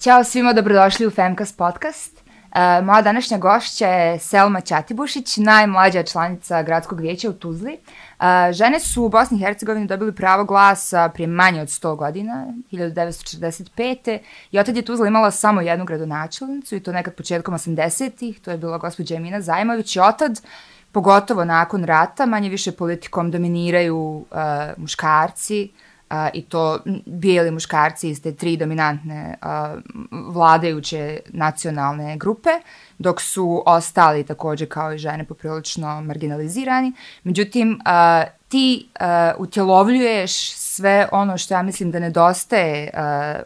Ćao svima, dobrodošli u Femcast podcast. Uh, moja današnja gošća je Selma Ćatibušić, najmlađa članica gradskog vijeća u Tuzli. Uh, žene su u Bosni i Hercegovini dobili pravo glasa prije manje od 100 godina, 1945. I otad je Tuzla imala samo jednu gradonačelnicu i to nekad početkom 80-ih, to je bila gospođa Emina Zajmović i otad, pogotovo nakon rata, manje više politikom dominiraju uh, muškarci, a, i to bijeli muškarci iz te tri dominantne a, vladajuće nacionalne grupe, dok su ostali također kao i žene poprilično marginalizirani. Međutim, a, ti a, utjelovljuješ sve ono što ja mislim da nedostaje a,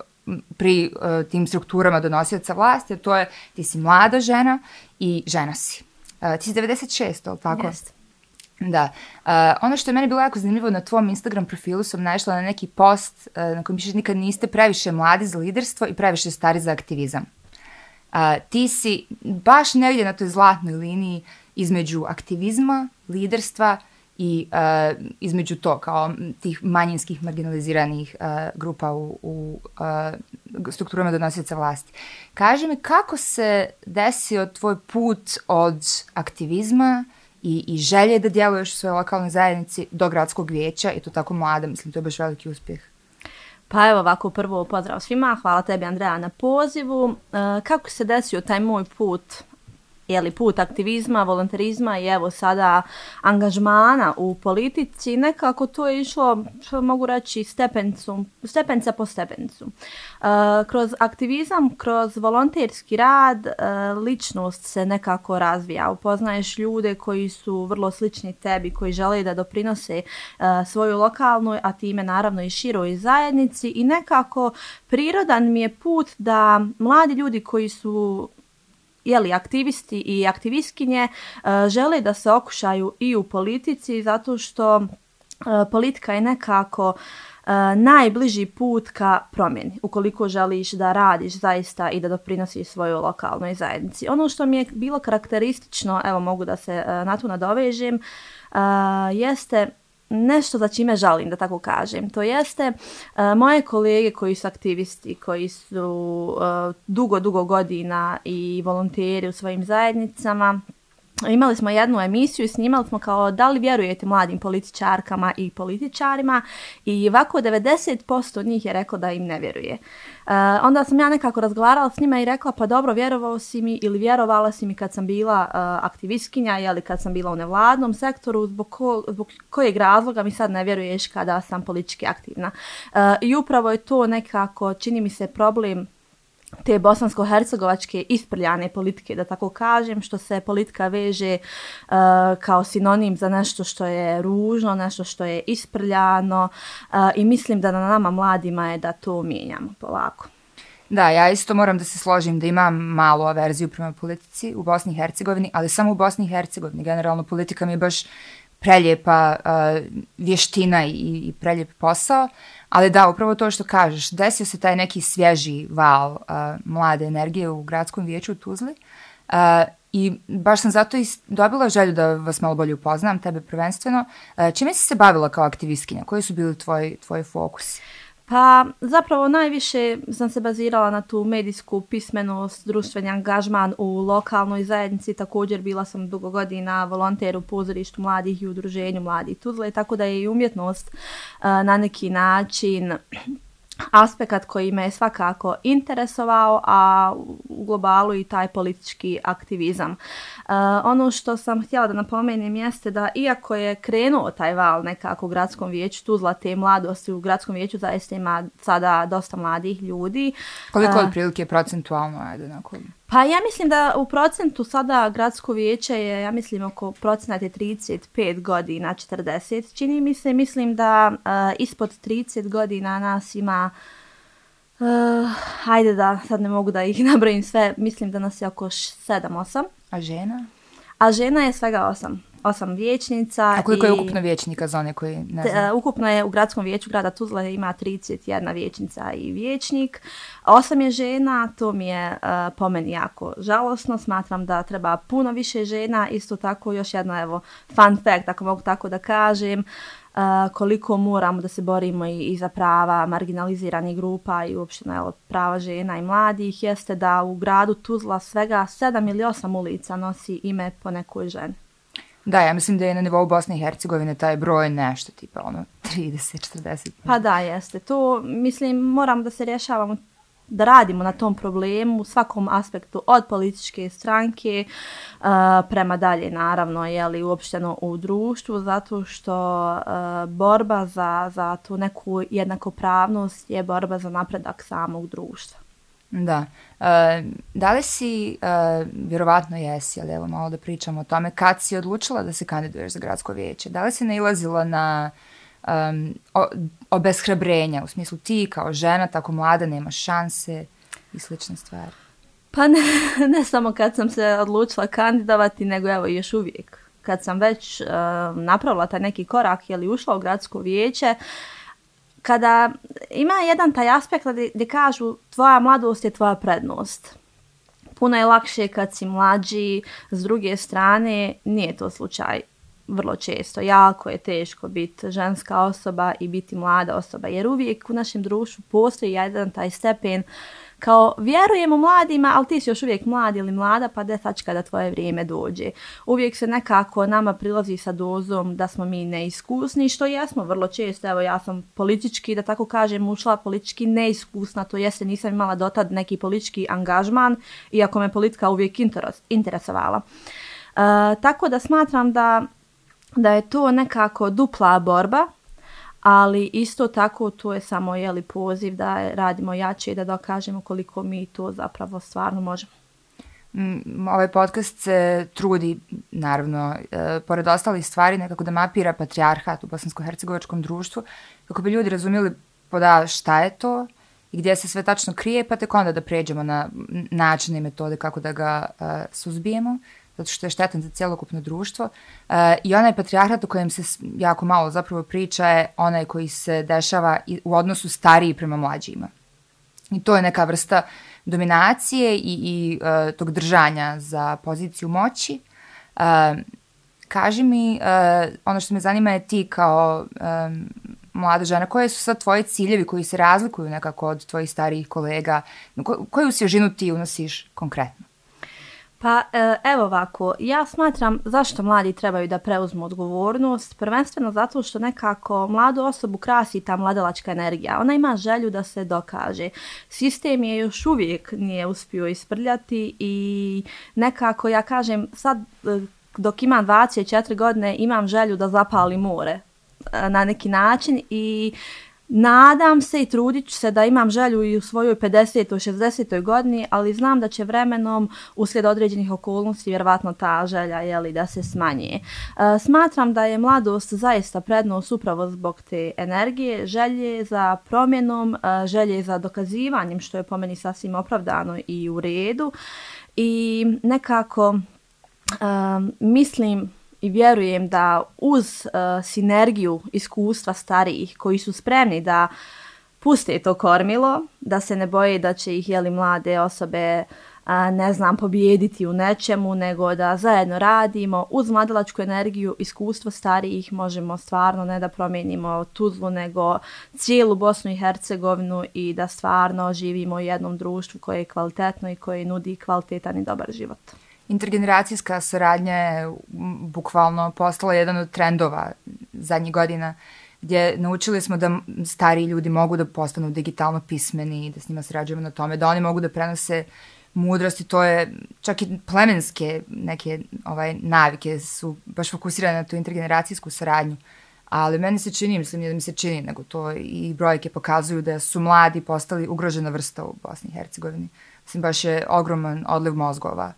pri a, tim strukturama donosioca vlasti, a to je ti si mlada žena i žena si. A, ti si 96, ali tako? Jeste. Da. Uh, ono što je meni bilo jako zanimljivo na tvom Instagram profilu sam naišla na neki post uh, na kojem piše nikad niste previše mladi za liderstvo i previše stari za aktivizam. Uh, ti si baš negdje na toj zlatnoj liniji između aktivizma, liderstva i uh, između to kao tih manjinskih marginaliziranih uh, grupa u, u uh, strukturama donosioca vlasti. Kaži mi kako se desio tvoj put od aktivizma i, i želje da djeluješ u svojoj lokalnoj zajednici do gradskog vijeća i to tako mlada, mislim, to je baš veliki uspjeh. Pa evo ovako prvo pozdrav svima, hvala tebi Andreja na pozivu. E, kako se desio taj moj put jeli, put aktivizma, volonterizma i evo sada angažmana u politici, nekako to je išlo, što mogu reći, stepencu, stepenca po stepencu. E, kroz aktivizam, kroz volonterski rad, e, ličnost se nekako razvija. Upoznaješ ljude koji su vrlo slični tebi, koji žele da doprinose e, svoju lokalnu, a time naravno i široj zajednici i nekako prirodan mi je put da mladi ljudi koji su jeli, aktivisti i aktivistkinje e, žele da se okušaju i u politici zato što e, politika je nekako e, najbliži put ka promjeni ukoliko želiš da radiš zaista i da doprinosiš svojoj lokalnoj zajednici. Ono što mi je bilo karakteristično, evo mogu da se na to nadovežem, jeste nešto za čime žalim, da tako kažem. To jeste uh, moje kolege koji su aktivisti, koji su uh, dugo, dugo godina i volonteri u svojim zajednicama, imali smo jednu emisiju i snimali smo kao da li vjerujete mladim političarkama i političarima i ovako 90% njih je rekao da im ne vjeruje. Uh, onda sam ja nekako razgovarala s njima i rekla pa dobro vjerovao si mi ili vjerovala si mi kad sam bila e, uh, aktivistkinja ili kad sam bila u nevladnom sektoru zbog, ko, zbog kojeg razloga mi sad ne vjeruješ kada sam politički aktivna. Uh, I upravo je to nekako čini mi se problem te bosansko-hercegovačke isprljane politike, da tako kažem, što se politika veže uh, kao sinonim za nešto što je ružno, nešto što je isprljano uh, i mislim da na nama mladima je da to mijenjamo polako. Da, ja isto moram da se složim da imam malu averziju prema politici u Bosni i Hercegovini, ali samo u Bosni i Hercegovini. Generalno politika mi je baš preljepa uh, vještina i, i preljep posao, ali da, upravo to što kažeš, desio se taj neki svježi val uh, mlade energije u gradskom vijeću u Tuzli uh, i baš sam zato i dobila želju da vas malo bolje upoznam, tebe prvenstveno. Uh, čime si se bavila kao aktivistkinja? Koji su bili tvoji, tvoj fokusi? Pa zapravo najviše sam se bazirala na tu medijsku pismenost, društveni angažman u lokalnoj zajednici. Također bila sam dugo godina volonter u pozorištu mladih i udruženju mladih Tuzle, tako da je i umjetnost na neki način aspekt koji me je svakako interesovao, a u globalu i taj politički aktivizam. Uh, ono što sam htjela da napomenem jeste da iako je krenuo taj val nekako u gradskom vijeću, tu zlate mladosti u gradskom vijeću zaista ima sada dosta mladih ljudi. Koliko uh, prilike procentualno ajde na koliko? Pa ja mislim da u procentu sada gradsko vijeće je, ja mislim, oko procenat je 35 godina, 40. Čini mi se, mislim da uh, ispod 30 godina nas ima, uh, hajde da, sad ne mogu da ih nabrojim sve, mislim da nas je oko 7-8. A žena? A žena je svega 8. Osam vijećnica. A koliko i, je ukupno vijećnika za one koji ne znam? e, ukupno je u gradskom vijeću grada Tuzla ima 31 vijećnica i vijećnik. Osam je žena, to mi je e, po meni jako žalosno. Smatram da treba puno više žena. Isto tako još jedno evo fun fact, ako mogu tako da kažem, e, koliko moramo da se borimo i, i za prava marginaliziranih grupa i uopšte evo, prava žena i mladih, jeste da u gradu Tuzla svega 7 ili 8 ulica nosi ime po nekoj ženi. Da, ja mislim da je na nivou Bosne i Hercegovine taj broj nešto tipa ono 30, 40. Pa da, jeste. To, mislim, moramo da se rješavamo da radimo na tom problemu u svakom aspektu od političke stranke uh, prema dalje naravno je li uopšteno u društvu zato što uh, borba za, za tu neku jednakopravnost je borba za napredak samog društva. Da. E, da li si, e, vjerovatno jesi, ali evo malo da pričamo o tome, kad si odlučila da se kandiduješ za gradsko vijeće? Da li si nailazila na um, o, obeshrabrenja, u smislu ti kao žena, tako mlada, nemaš šanse i slične stvari? Pa ne, ne samo kad sam se odlučila kandidovati, nego evo još uvijek. Kad sam već uh, napravila taj neki korak ili ušla u gradsko vijeće, kada ima jedan taj aspekt gdje, gdje kažu tvoja mladost je tvoja prednost. Puno je lakše kad si mlađi, s druge strane nije to slučaj vrlo često. Jako je teško biti ženska osoba i biti mlada osoba, jer uvijek u našem društvu postoji jedan taj stepen kao vjerujemo mladima, ali ti si još uvijek mlad ili mlada, pa da sačka da tvoje vrijeme dođe. Uvijek se nekako nama prilazi sa dozom da smo mi neiskusni, što jesmo vrlo često. Evo ja sam politički, da tako kažem, ušla politički neiskusna, to jeste nisam imala dotad neki politički angažman, iako me politika uvijek interes, interesovala. Uh, tako da smatram da da je to nekako dupla borba, ali isto tako to je samo jeli poziv da radimo jače i da dokažemo koliko mi to zapravo stvarno možemo. Mm, ovaj podcast se trudi, naravno, e, pored ostalih stvari, nekako da mapira patrijarhat u bosansko-hercegovačkom društvu, kako bi ljudi razumjeli poda šta je to i gdje se sve tačno krije, pa tek onda da pređemo na načine i metode kako da ga e, suzbijemo zato što je štetan za cijelokupno društvo. E, I onaj patrijarhat o kojem se jako malo zapravo priča je onaj koji se dešava u odnosu stariji prema mlađima. I to je neka vrsta dominacije i, i e, tog držanja za poziciju moći. E, kaži mi, e, ono što me zanima je ti kao e, mlada žena, koje su sad tvoji ciljevi koji se razlikuju nekako od tvojih starijih kolega? Ko, koju svježinu ti unosiš konkretno? Pa e, evo ovako, ja smatram zašto mladi trebaju da preuzmu odgovornost, prvenstveno zato što nekako mladu osobu krasi ta mladalačka energija. Ona ima želju da se dokaže. Sistem je još uvijek nije uspio isprljati i nekako ja kažem sad e, dok imam 24 godine imam želju da zapali more e, na neki način i Nadam se i trudit ću se da imam želju i u svojoj 50. 60. godini, ali znam da će vremenom uslijed određenih okolnosti vjerovatno ta želja jeli, da se smanje. E, smatram da je mladost zaista prednost upravo zbog te energije, želje za promjenom, e, želje za dokazivanjem, što je po meni sasvim opravdano i u redu. I nekako e, mislim i vjerujem da uz uh, sinergiju iskustva starijih koji su spremni da puste to kormilo, da se ne boje da će ih jeli mlade osobe a, ne znam, pobijediti u nečemu, nego da zajedno radimo uz mladalačku energiju, iskustvo starijih možemo stvarno ne da promijenimo Tuzlu, nego cijelu Bosnu i Hercegovinu i da stvarno živimo u jednom društvu koje je kvalitetno i koje nudi kvalitetan i dobar život. Intergeneracijska saradnja je bukvalno postala jedan od trendova zadnjih godina gdje naučili smo da stari ljudi mogu da postanu digitalno pismeni, i da s njima sarađujemo na tome, da oni mogu da prenose mudrosti, to je čak i plemenske neke ovaj navike su baš fokusirane na tu intergeneracijsku saradnju. Ali meni se čini, mislim da mi se čini, nego to i brojke pokazuju da su mladi postali ugrožena vrsta u Bosni i Hercegovini. Mislim, baš je ogroman odliv mozgova.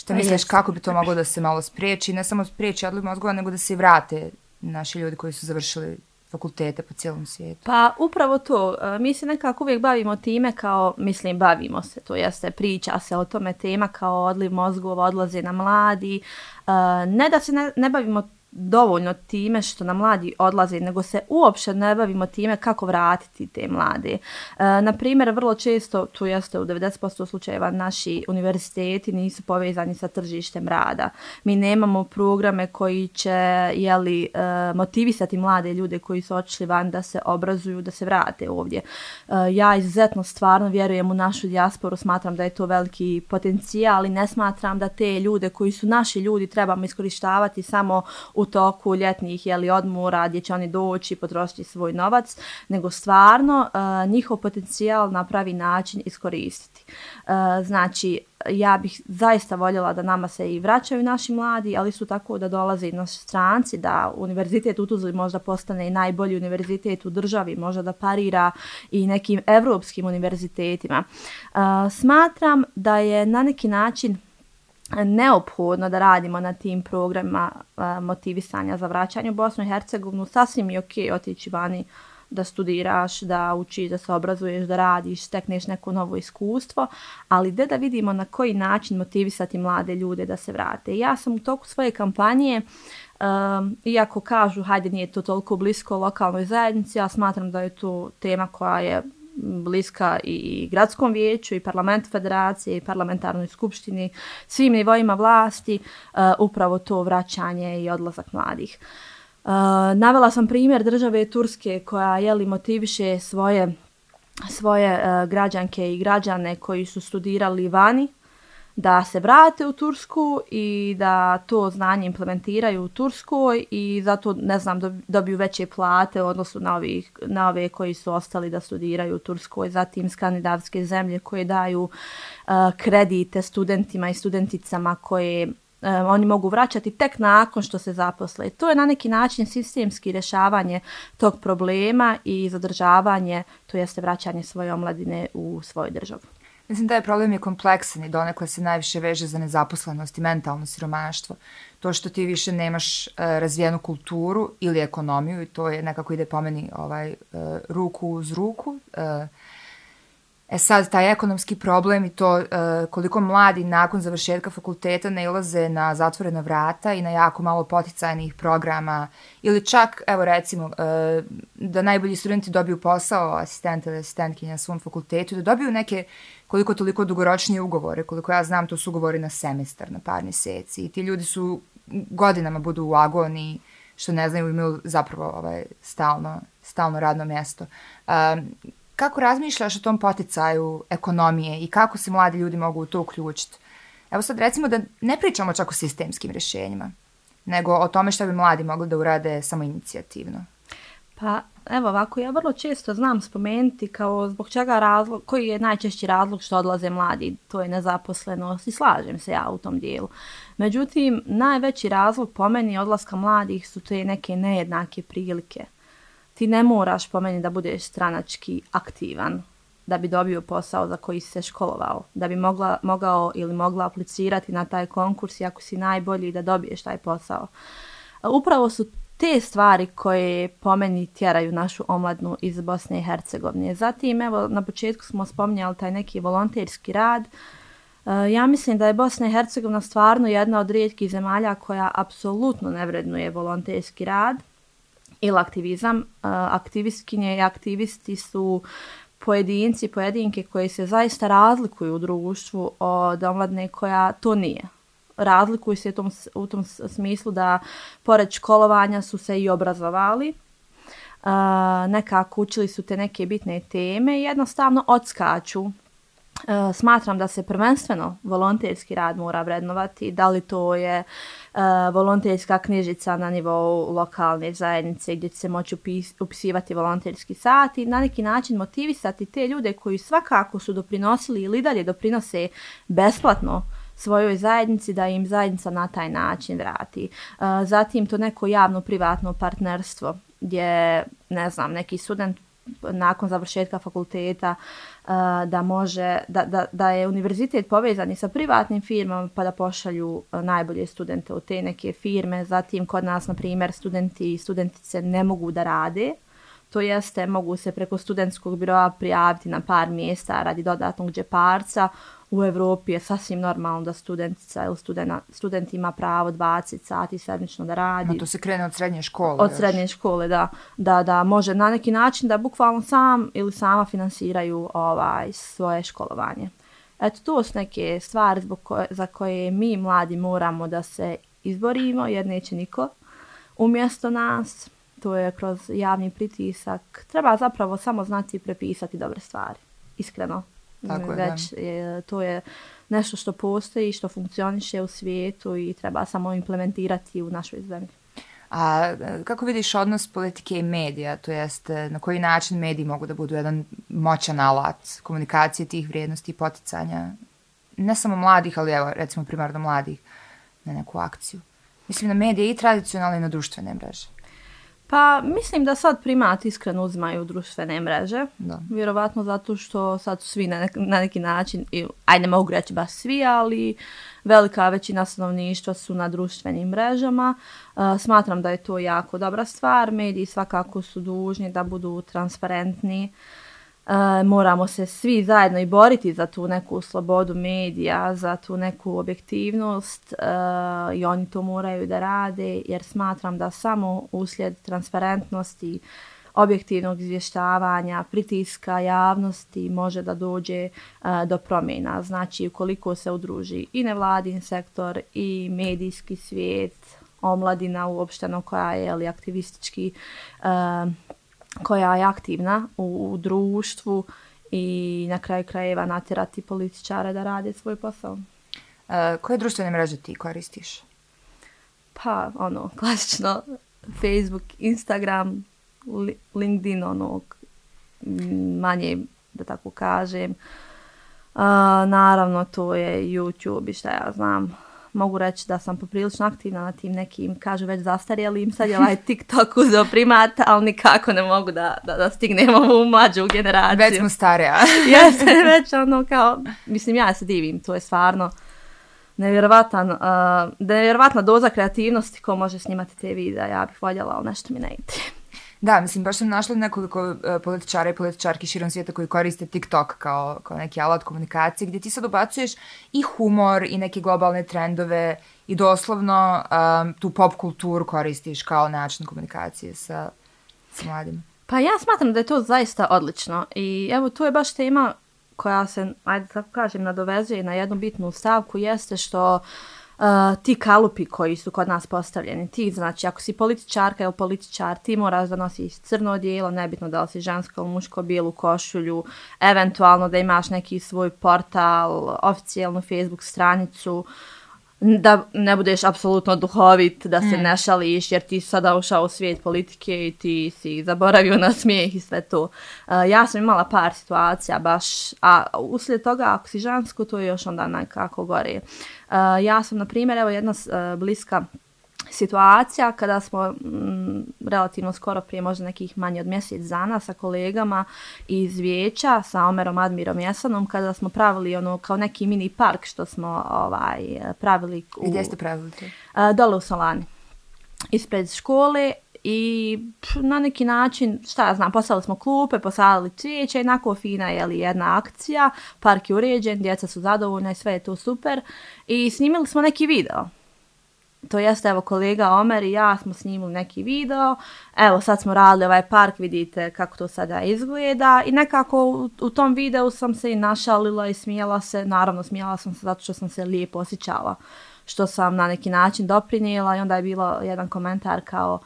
Šta misliš, kako bi to moglo da se malo spriječi? Ne samo spriječi odliv mozgova, nego da se vrate naši ljudi koji su završili fakultete po cijelom svijetu? Pa upravo to, e, mi se nekako uvijek bavimo time kao, mislim bavimo se, to jeste priča se o tome tema kao odliv mozgova, odlaze na mladi, e, ne da se ne, ne bavimo dovoljno time što na mladi odlaze, nego se uopšte ne bavimo time kako vratiti te mlade. E, na primjer, vrlo često, tu jeste u 90% slučajeva, naši univerziteti nisu povezani sa tržištem rada. Mi nemamo programe koji će jeli, e, motivisati mlade ljude koji su otišli van da se obrazuju, da se vrate ovdje. E, ja izuzetno stvarno vjerujem u našu dijasporu, smatram da je to veliki potencijal, ali ne smatram da te ljude koji su naši ljudi trebamo iskorištavati samo u toku ljetnih jeli, odmora gdje će oni doći i potrošiti svoj novac, nego stvarno uh, njihov potencijal na pravi način iskoristiti. Uh, znači, ja bih zaista voljela da nama se i vraćaju naši mladi, ali su tako da dolaze i naši stranci, da univerzitet u Tuzli možda postane i najbolji univerzitet u državi, možda da parira i nekim evropskim univerzitetima. Uh, smatram da je na neki način neophodno da radimo na tim programima motivisanja za vraćanje u Bosnu i Hercegovinu. Sasvim je ok otići vani da studiraš, da učiš, da se obrazuješ, da radiš, stekneš neko novo iskustvo, ali gde da vidimo na koji način motivisati mlade ljude da se vrate. Ja sam u toku svoje kampanje, um, iako kažu, hajde nije to toliko blisko lokalnoj zajednici, ja smatram da je to tema koja je bliska i gradskom vijeću i parlamentu federacije i parlamentarnoj skupštini, svim nivoima vlasti, uh, upravo to vraćanje i odlazak mladih. Uh, navela sam primjer države Turske koja jeli motiviše svoje svoje uh, građanke i građane koji su studirali vani da se vrate u Tursku i da to znanje implementiraju u Turskoj i zato, ne znam, dobiju veće plate u odnosu na, ovih, na ove koji su ostali da studiraju u Turskoj, zatim skandinavske zemlje koje daju uh, kredite studentima i studenticama koje uh, oni mogu vraćati tek nakon što se zaposle. To je na neki način sistemski rješavanje tog problema i zadržavanje, to jeste vraćanje svoje omladine u svoju državu. Mislim da je problem je kompleksan i donekle se najviše veže za nezaposlenost i mentalno siromaštvo. To što ti više nemaš uh, razvijenu kulturu ili ekonomiju i to je nekako ide pomeni ovaj, uh, ruku uz ruku. Uh, E sad, taj ekonomski problem i to e, koliko mladi nakon završetka fakulteta ne ilaze na zatvorena vrata i na jako malo poticajnih programa ili čak, evo recimo, e, da najbolji studenti dobiju posao asistenta ili asistentkinja na svom fakultetu, da dobiju neke koliko toliko dugoročnije ugovore, koliko ja znam, to su ugovori na semestar, na par mjeseci i ti ljudi su godinama budu u agoniji, što ne znaju imaju zapravo ovaj, stalno, stalno radno mjesto. Um, kako razmišljaš o tom poticaju ekonomije i kako se mladi ljudi mogu u to uključiti? Evo sad recimo da ne pričamo čak o sistemskim rješenjima, nego o tome što bi mladi mogli da urade samo inicijativno. Pa evo ovako, ja vrlo često znam spomenuti kao zbog čega razlog, koji je najčešći razlog što odlaze mladi, to je nezaposlenost i slažem se ja u tom dijelu. Međutim, najveći razlog po meni odlaska mladih su te neke nejednake prilike ti ne moraš po meni da budeš stranački aktivan da bi dobio posao za koji si se školovao, da bi mogla, mogao ili mogla aplicirati na taj konkurs i ako si najbolji da dobiješ taj posao. Upravo su te stvari koje po meni tjeraju našu omladnu iz Bosne i Hercegovine. Zatim, evo, na početku smo spominjali taj neki volonterski rad. E, ja mislim da je Bosna i Hercegovina stvarno jedna od rijetkih zemalja koja apsolutno ne vrednuje volonterski rad ili aktivizam. Eh, aktivistkinje i aktivisti su pojedinci, pojedinke koji se zaista razlikuju u društvu od omladne koja to nije. Razlikuju se u tom, u tom smislu da pored školovanja su se i obrazovali, eh, nekako učili su te neke bitne teme i jednostavno odskaču Uh, smatram da se prvenstveno volonterski rad mora vrednovati, da li to je uh, volonterska knjižica na nivou lokalne zajednice gdje će se moći upis, upisivati volonterski sat i na neki način motivisati te ljude koji svakako su doprinosili ili dalje doprinose besplatno svojoj zajednici da im zajednica na taj način vrati. Uh, zatim to neko javno-privatno partnerstvo gdje, ne znam, neki student nakon završetka fakulteta uh, da može, da, da, da je univerzitet povezan i sa privatnim firmama pa da pošalju uh, najbolje studente u te neke firme. Zatim kod nas, na primjer, studenti i studentice ne mogu da rade, to jeste mogu se preko studentskog biroa prijaviti na par mjesta radi dodatnog džeparca. U Evropi je sasvim normalno da studentica ili studena, student ima pravo 20 sati sedmično da radi. No, to se krene od srednje škole. Od još. srednje škole, da, da, da može na neki način da bukvalno sam ili sama finansiraju ovaj svoje školovanje. Eto, to su neke stvari zbog koje, za koje mi mladi moramo da se izborimo, jer neće niko umjesto nas to je kroz javni pritisak. Treba zapravo samo znati prepisati dobre stvari. Iskreno. Tako je, Već je, to je nešto što postoji, što funkcioniše u svijetu i treba samo implementirati u našoj zemlji. A kako vidiš odnos politike i medija, to jest na koji način mediji mogu da budu jedan moćan alat komunikacije tih vrijednosti i poticanja ne samo mladih, ali evo recimo primarno mladih na neku akciju? Mislim na medije i tradicionalne i na društvene mreže. Pa mislim da sad primat iskreno uzmaju društvene mreže. Da. Vjerovatno zato što sad su svi na, nek na neki način, i, ajde ne mogu reći baš svi, ali velika većina stanovništva su na društvenim mrežama. Uh, smatram da je to jako dobra stvar. Mediji svakako su dužni da budu transparentni. Uh, Uh, moramo se svi zajedno i boriti za tu neku slobodu medija, za tu neku objektivnost uh, i oni to moraju da rade jer smatram da samo uslijed transparentnosti, objektivnog izvještavanja, pritiska javnosti može da dođe uh, do promjena. Znači, ukoliko se udruži i nevladin sektor i medijski svijet, omladina uopšteno koja je ali, aktivistički uh, koja je aktivna u, u društvu i na kraju krajeva natjerati političare da rade svoj posao. Uh, koje društvene mreže ti koristiš? Pa, ono, klasično Facebook, Instagram, li, LinkedIn, ono, manje, da tako kažem. Uh, naravno, to je YouTube i šta ja znam mogu reći da sam poprilično aktivna na tim nekim, kažu već zastarjelim, sad je ovaj TikTok uzeo primat, ali nikako ne mogu da, da, da stignemo u mlađu generaciju. Već smo stare, a? Jeste, već ono kao, mislim ja se divim, to je stvarno nevjerovatan, uh, nevjerovatna doza kreativnosti ko može snimati te videa, ja bih voljela, ali nešto mi ne ide. Da, mislim, baš sam našla nekoliko uh, političara i političarki širom svijeta koji koriste TikTok kao, kao neki alat komunikacije, gdje ti sad ubacuješ i humor i neke globalne trendove i doslovno um, tu pop kulturu koristiš kao način komunikacije sa, sa mladim. Pa ja smatram da je to zaista odlično i evo tu je baš tema koja se, ajde tako kažem, nadovezuje na jednu bitnu stavku, jeste što uh, uh, ti kalupi koji su kod nas postavljeni, ti znači ako si političarka ili političar, ti moraš da nosiš crno odijelo, nebitno da li si žensko ili muško, bijelu košulju, eventualno da imaš neki svoj portal, oficijelnu Facebook stranicu, uh, da ne budeš apsolutno duhovit, da se mm. ne šališ, jer ti sada ušao u svijet politike i ti si zaboravio na smijeh i sve to. Uh, ja sam imala par situacija baš, a uslijed toga ako si žensko, to je još onda nekako gore. Uh, ja sam, na primjer, evo jedna uh, bliska situacija kada smo m, mm, relativno skoro prije možda nekih manje od mjesec dana sa kolegama iz vijeća sa Omerom Admirom Jesanom kada smo pravili ono kao neki mini park što smo ovaj pravili u, Gdje ste pravili to? Uh, dole u Solani ispred škole i na neki način, šta ja znam, poslali smo klupe, posadili cvijeće, jednako fina je li jedna akcija, park je uređen, djeca su zadovoljna i sve je to super i snimili smo neki video to jeste, evo, kolega Omer i ja smo snimili neki video, evo, sad smo radili ovaj park, vidite kako to sada izgleda. I nekako u, u tom videu sam se i našalila i smijela se, naravno smijela sam se zato što sam se lijepo osjećala, što sam na neki način doprinijela i onda je bilo jedan komentar kao,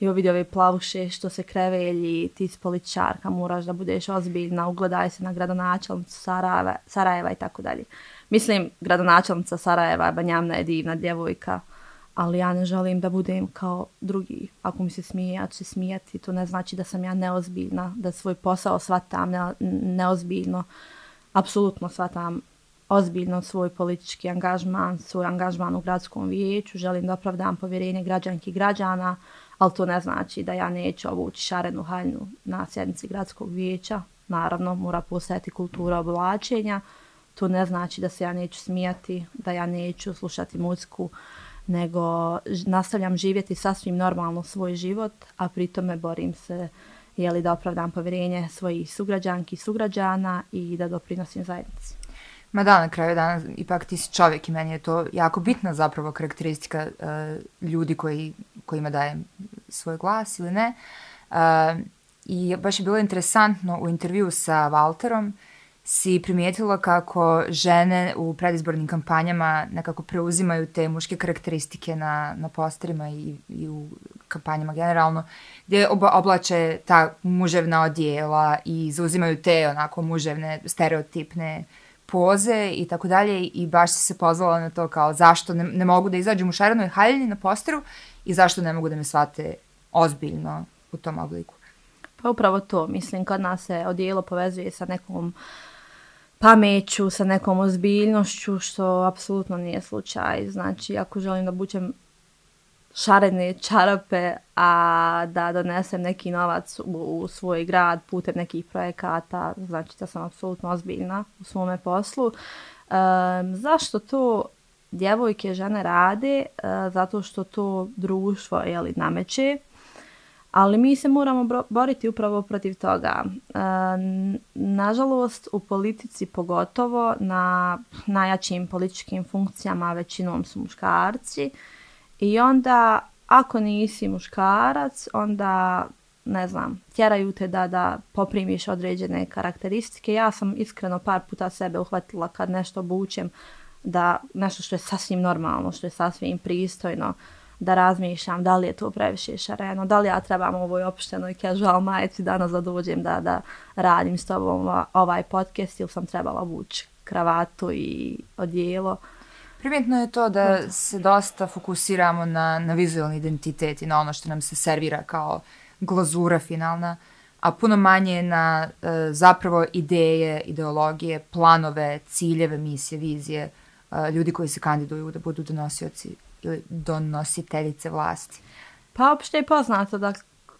i vidi ove plavuše što se krevelji, ti si poličarka, moraš da budeš ozbiljna, ugledaj se na gradonačelnicu Sarajeva, Sarajeva i tako dalje. Mislim, gradonačelnica Sarajeva, Banjamna je divna djevojka, ali ja ne želim da budem kao drugi. Ako mi se smije, ja ću se smijati. To ne znači da sam ja neozbiljna, da svoj posao shvatam ne, neozbiljno. Apsolutno shvatam ozbiljno svoj politički angažman, svoj angažman u gradskom vijeću. Želim da opravdam povjerenje građanki i građana, ali to ne znači da ja neću obući šarenu haljnu na sjednici gradskog vijeća. Naravno, mora postojati kultura oblačenja. To ne znači da se ja neću smijati, da ja neću slušati muziku, nego nastavljam živjeti sasvim normalno svoj život, a pritome borim se jeli, da opravdam povjerenje svojih sugrađanki i sugrađana i da doprinosim zajednici. Ma da, na kraju dana, ipak ti si čovjek i meni je to jako bitna zapravo karakteristika uh, ljudi koji, kojima dajem svoj glas ili ne. Uh, I baš je bilo interesantno u intervju sa Walterom si primijetila kako žene u predizbornim kampanjama nekako preuzimaju te muške karakteristike na, na posterima i, i u kampanjama generalno, gdje oblače ta muževna odjela i zauzimaju te onako muževne stereotipne poze i tako dalje i baš si se pozvala na to kao zašto ne, ne mogu da izađem u šarenoj haljini na posteru i zašto ne mogu da me shvate ozbiljno u tom obliku. Pa upravo to, mislim, kad nas se odijelo povezuje sa nekom pameću, sa nekom ozbiljnošću, što apsolutno nije slučaj. Znači, ako želim da bućem šarene čarape, a da donesem neki novac u, u svoj grad putem nekih projekata, znači da sam apsolutno ozbiljna u svome poslu. Um, zašto to djevojke, žene rade? Uh, zato što to društvo jeli, nameće. Ali mi se moramo boriti upravo protiv toga. E, nažalost, u politici pogotovo na najjačim političkim funkcijama većinom su muškarci i onda ako nisi muškarac, onda ne znam, tjeraju te da, da poprimiš određene karakteristike. Ja sam iskreno par puta sebe uhvatila kad nešto bučem da nešto što je sasvim normalno, što je sasvim pristojno, uh, da razmišljam da li je to previše šareno, da li ja trebam ovoj opuštenoj casual majici danas da dođem da, da radim s tobom ovaj podcast ili sam trebala vući kravatu i odijelo. Primjetno je to da se dosta fokusiramo na, na vizualni identitet i na ono što nam se servira kao glazura finalna, a puno manje na e, zapravo ideje, ideologije, planove, ciljeve, misije, vizije e, ljudi koji se kandiduju da budu donosioci ili donositeljice vlasti? Pa opšte je poznato da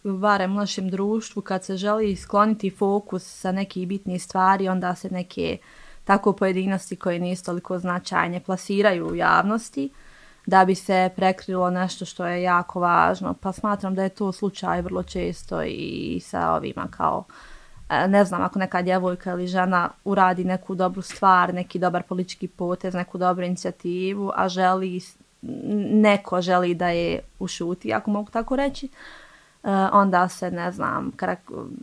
barem u našem društvu kad se želi skloniti fokus sa nekih bitnih stvari, onda se neke tako pojedinosti koje nisu toliko značajne plasiraju u javnosti da bi se prekrilo nešto što je jako važno. Pa smatram da je to slučaj vrlo često i sa ovima kao e, ne znam, ako neka djevojka ili žena uradi neku dobru stvar, neki dobar politički potez, neku dobru inicijativu, a želi neko želi da je ušuti, ako mogu tako reći, eh, onda se, ne znam,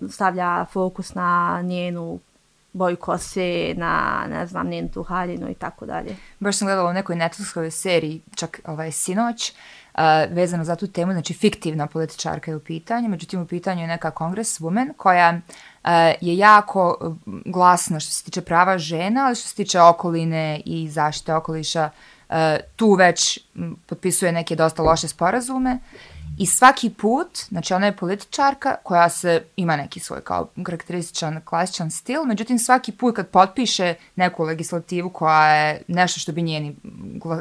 stavlja fokus na njenu boju kose, na, ne znam, njenu tu haljinu i tako dalje. Baš sam gledala u nekoj Netflixovoj seriji, čak ovaj sinoć, uh, vezano za tu temu, znači fiktivna političarka je u pitanju, međutim u pitanju je neka kongreswoman koja uh, je jako glasna što se tiče prava žena, ali što se tiče okoline i zaštite okoliša, uh, tu već potpisuje neke dosta loše sporazume i svaki put, znači ona je političarka koja se ima neki svoj kao karakterističan klasičan stil, međutim svaki put kad potpiše neku legislativu koja je nešto što bi njeni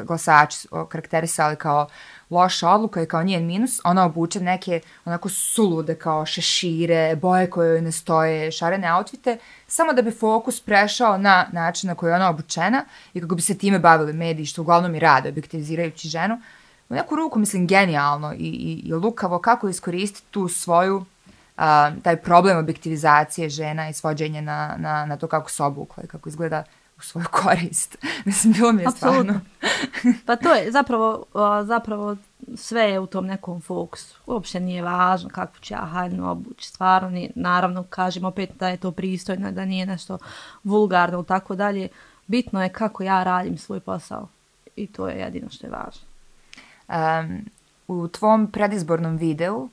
glasači karakterisali kao loša odluka je kao njen minus, ona obuče neke onako sulude kao šešire, boje koje joj ne stoje, šarene outfite, samo da bi fokus prešao na način na koji je ona obučena i kako bi se time bavili mediji, što uglavnom i rade, objektivizirajući ženu. U neku ruku, mislim, genijalno i, i, i lukavo kako iskoristiti tu svoju, a, taj problem objektivizacije žena i svođenje na, na, na to kako se obukla i kako izgleda u svoju korist. Mislim, bilo mi je stvarno. pa to je zapravo, zapravo sve je u tom nekom fokusu. Uopšte nije važno kako će ja haljno obući. Stvarno, nije, naravno, kažem opet da je to pristojno, da nije nešto vulgarno ili tako dalje. Bitno je kako ja radim svoj posao. I to je jedino što je važno. Um, u tvom predizbornom videu, uh,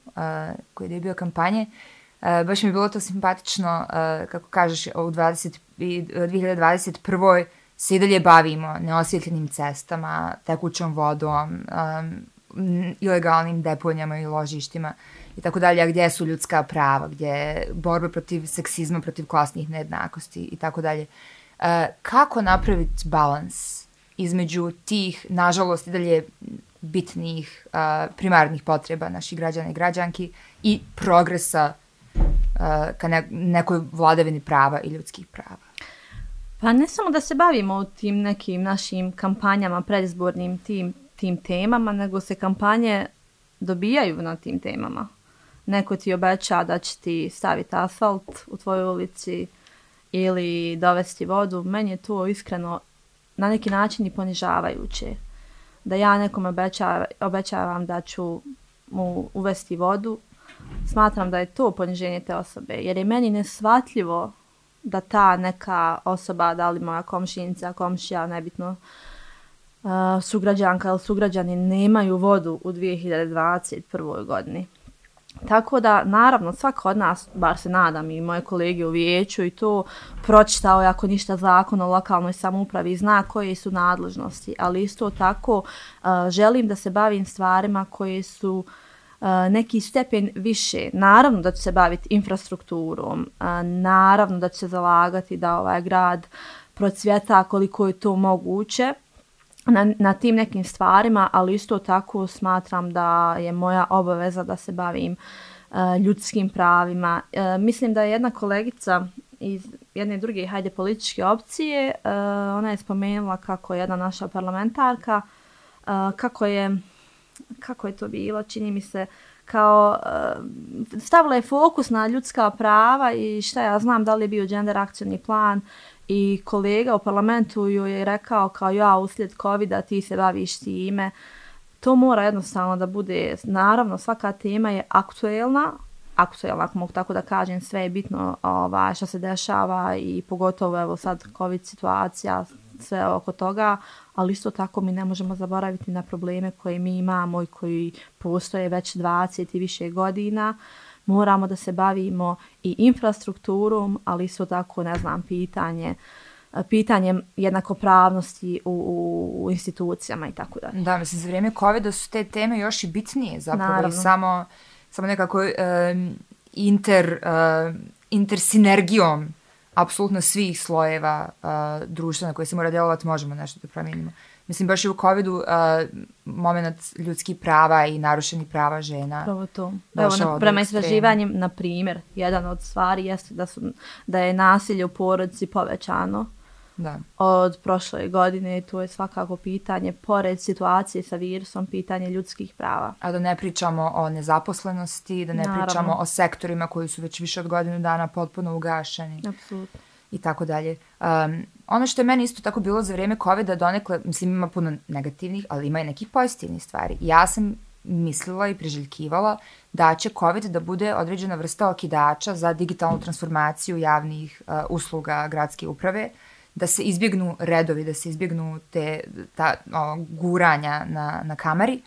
koji je bio kampanje, uh, E, baš mi je bilo to simpatično, uh, kako kažeš, u 20, 2021. se i dalje bavimo neosvjetljenim cestama, tekućom vodom, um, ilegalnim deponjama i ložištima i tako dalje, a gdje su ljudska prava, gdje je borba protiv seksizma, protiv klasnih nejednakosti i tako dalje. E, kako napraviti balans između tih, nažalost, i dalje bitnih uh, primarnih potreba naših građana i građanki i progresa uh, ka ne, nekoj vladavini prava i ljudskih prava. Pa ne samo da se bavimo tim nekim našim kampanjama, predizbornim tim, tim temama, nego se kampanje dobijaju na tim temama. Neko ti obeća da će ti staviti asfalt u tvojoj ulici ili dovesti vodu. Meni je to iskreno na neki način i ponižavajuće. Da ja nekom obeća, obećavam da ću mu uvesti vodu, smatram da je to poniženje te osobe. Jer je meni nesvatljivo da ta neka osoba, da li moja komšinica, komšija, nebitno, uh, sugrađanka ili sugrađani nemaju vodu u 2021. godini. Tako da, naravno, svako od nas, bar se nadam i moje kolege u vijeću i to pročitao je ako ništa zakon o lokalnoj samoupravi zna koje su nadležnosti, ali isto tako uh, želim da se bavim stvarima koje su uh, neki stepen više. Naravno da će se baviti infrastrukturom, naravno da će se zalagati da ovaj grad procvjeta koliko je to moguće, na, na tim nekim stvarima, ali isto tako smatram da je moja obaveza da se bavim ljudskim pravima. Mislim da je jedna kolegica iz jedne druge hajde političke opcije, ona je spomenula kako je jedna naša parlamentarka, kako je kako je to bilo, čini mi se kao uh, stavila je fokus na ljudska prava i šta ja znam da li je bio gender akcijni plan i kolega u parlamentu joj je rekao kao ja uslijed covid ti se baviš time. To mora jednostavno da bude, naravno svaka tema je aktuelna, aktuelna ako mogu tako da kažem, sve je bitno ovaj, šta se dešava i pogotovo evo sad covid situacija, sve oko toga, ali isto tako mi ne možemo zaboraviti na probleme koje mi imamo i koji postoje već 20 i više godina. Moramo da se bavimo i infrastrukturom, ali isto tako, ne znam, pitanje pitanjem jednakopravnosti u, u, u institucijama i tako dalje. Da, mislim, za vrijeme COVID-a su te teme još i bitnije zapravo Naravno. i samo, samo nekako um, inter, uh, intersinergijom apsolutno svih slojeva uh, društva na koje se mora djelovati možemo nešto da promijenimo. Mislim, baš i u COVID-u uh, moment ljudskih prava i narušenih prava žena. Pravo to. Evo, na, prema istraživanjem, na primjer, jedan od stvari jeste da, su, da je nasilje u porodici povećano da. od prošle godine. To je svakako pitanje, pored situacije sa virusom, pitanje ljudskih prava. A da ne pričamo o nezaposlenosti, da ne Naravno. pričamo o sektorima koji su već više od godinu dana potpuno ugašeni. Apsolutno. I tako dalje. Um, ono što je meni isto tako bilo za vrijeme COVID-a donekle, mislim ima puno negativnih, ali ima i nekih pozitivnih stvari. Ja sam mislila i priželjkivala da će COVID da bude određena vrsta okidača za digitalnu transformaciju javnih uh, usluga gradske uprave, da se izbjegnu redovi, da se izbjegnu te ta, o, guranja na, na kameri,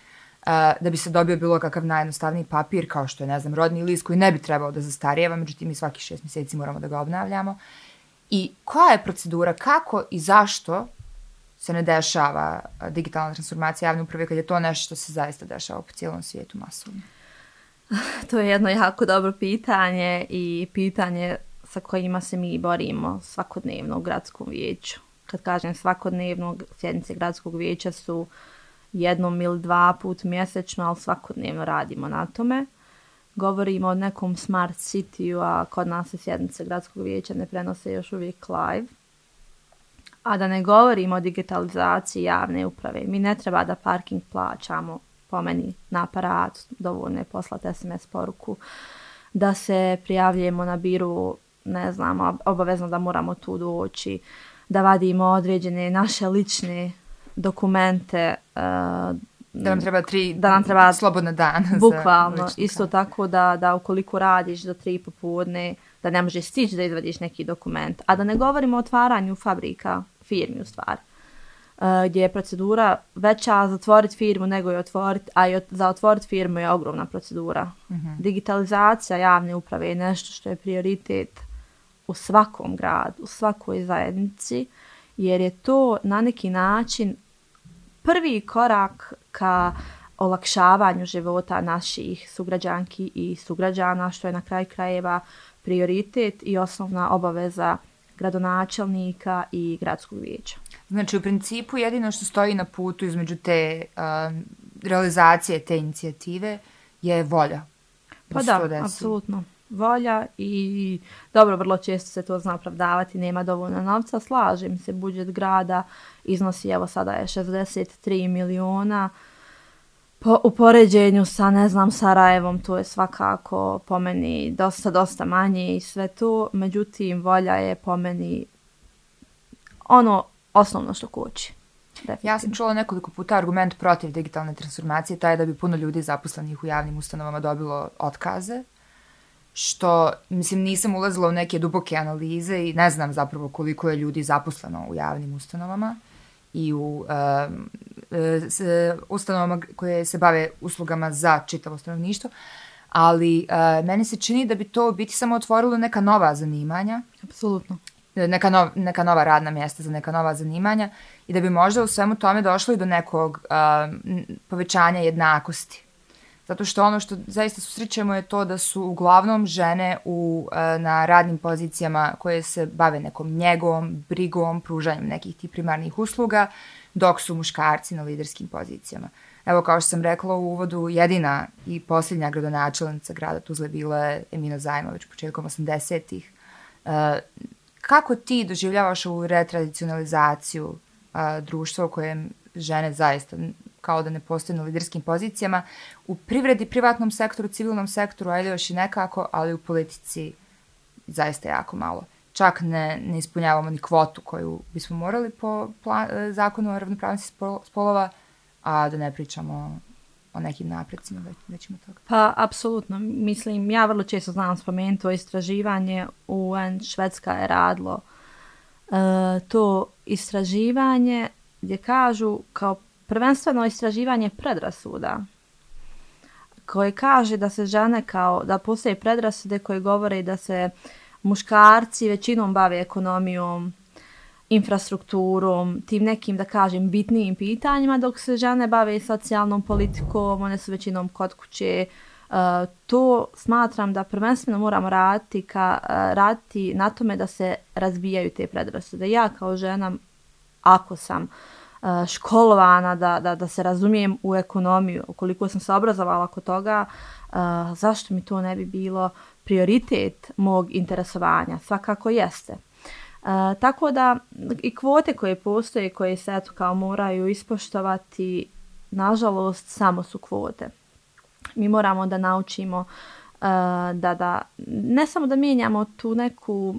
a, da bi se dobio bilo kakav najjednostavniji papir, kao što je, ne znam, rodni list koji ne bi trebao da zastarijeva, međutim i svaki šest mjeseci moramo da ga obnavljamo. I koja je procedura, kako i zašto se ne dešava digitalna transformacija javne uprave kad je to nešto što se zaista dešava po cijelom svijetu masovno? To je jedno jako dobro pitanje i pitanje sa kojima se mi borimo svakodnevno u gradskom vijeću. Kad kažem svakodnevno, sjednice gradskog vijeća su jednom ili dva put mjesečno, ali svakodnevno radimo na tome govorimo o nekom smart city a kod nas se sjednice gradskog vijeća ne prenose još uvijek live. A da ne govorimo o digitalizaciji javne uprave. Mi ne treba da parking plaćamo po meni na aparat, dovoljno je poslati SMS poruku, da se prijavljujemo na biru, ne znam, obavezno da moramo tu doći, da vadimo određene naše lične dokumente, uh, Da nam treba tri da nam treba slobodna dana. Bukvalno. Isto tako da, da ukoliko radiš do tri popodne, da ne možeš stići da izvadiš neki dokument. A da ne govorimo o otvaranju fabrika, firmi u stvari. Uh, gdje je procedura veća za otvoriti firmu nego je otvoriti, a i za otvoriti firmu je ogromna procedura. Mm -hmm. Digitalizacija javne uprave je nešto što je prioritet u svakom gradu, u svakoj zajednici, jer je to na neki način prvi korak ka olakšavanju života naših sugrađanki i sugrađana, što je na kraj krajeva prioritet i osnovna obaveza gradonačelnika i gradskog vijeća. Znači, u principu jedino što stoji na putu između te uh, realizacije te inicijative je volja. Pa da, apsolutno. Volja i dobro, vrlo često se to zna opravdavati, nema dovoljno novca, slažem se, budžet grada iznosi, evo sada je 63 miliona, po, u poređenju sa, ne znam, Sarajevom, to je svakako po meni dosta, dosta manje i sve to, međutim, volja je po meni ono osnovno što koči. Ja sam čula nekoliko puta argument protiv digitalne transformacije, taj da bi puno ljudi zaposlenih u javnim ustanovama dobilo otkaze, što, mislim, nisam ulazila u neke duboke analize i ne znam zapravo koliko je ljudi zaposleno u javnim ustanovama i u um, s, ustanovama koje se bave uslugama za čitavo stanovništvo, ali uh, meni se čini da bi to biti samo otvorilo neka nova zanimanja. Apsolutno. Neka, nov, neka nova radna mjesta za neka nova zanimanja i da bi možda u svemu tome došlo i do nekog uh, povećanja jednakosti Zato što ono što zaista susrećemo je to da su uglavnom žene u, e, na radnim pozicijama koje se bave nekom njegom, brigom, pružanjem nekih tih primarnih usluga, dok su muškarci na liderskim pozicijama. Evo, kao što sam rekla u uvodu, jedina i posljednja gradonačelnica grada Tuzle bila je Emina Zajmović početkom 80-ih. E, kako ti doživljavaš ovu retradicionalizaciju e, društva u kojem žene zaista kao da ne postoje na liderskim pozicijama. U privredi, privatnom sektoru, civilnom sektoru, ajde još i nekako, ali u politici zaista jako malo. Čak ne, ne ispunjavamo ni kvotu koju bismo morali po plan, e, zakonu o ravnopravnosti spolova, a da ne pričamo o nekim napredcima već, već ima toga. Pa, apsolutno. Mislim, ja vrlo često znam spomenuti o istraživanje UN Švedska je radilo uh, to istraživanje gdje kažu kao prvenstveno istraživanje predrasuda koje kaže da se žene kao da postoje predrasude koje govore da se muškarci većinom bave ekonomijom, infrastrukturom, tim nekim, da kažem, bitnijim pitanjima, dok se žene bave socijalnom politikom, one su većinom kod kuće. Uh, to smatram da prvenstveno moramo raditi, ka, uh, raditi na tome da se razbijaju te predrasude. Ja kao žena, ako sam uh, školovana, da, da, da se razumijem u ekonomiju, koliko sam se obrazovala kod toga, zašto mi to ne bi bilo prioritet mog interesovanja? Svakako jeste. E, tako da i kvote koje postoje, koje se eto kao moraju ispoštovati, nažalost, samo su kvote. Mi moramo da naučimo da, da ne samo da mijenjamo tu neku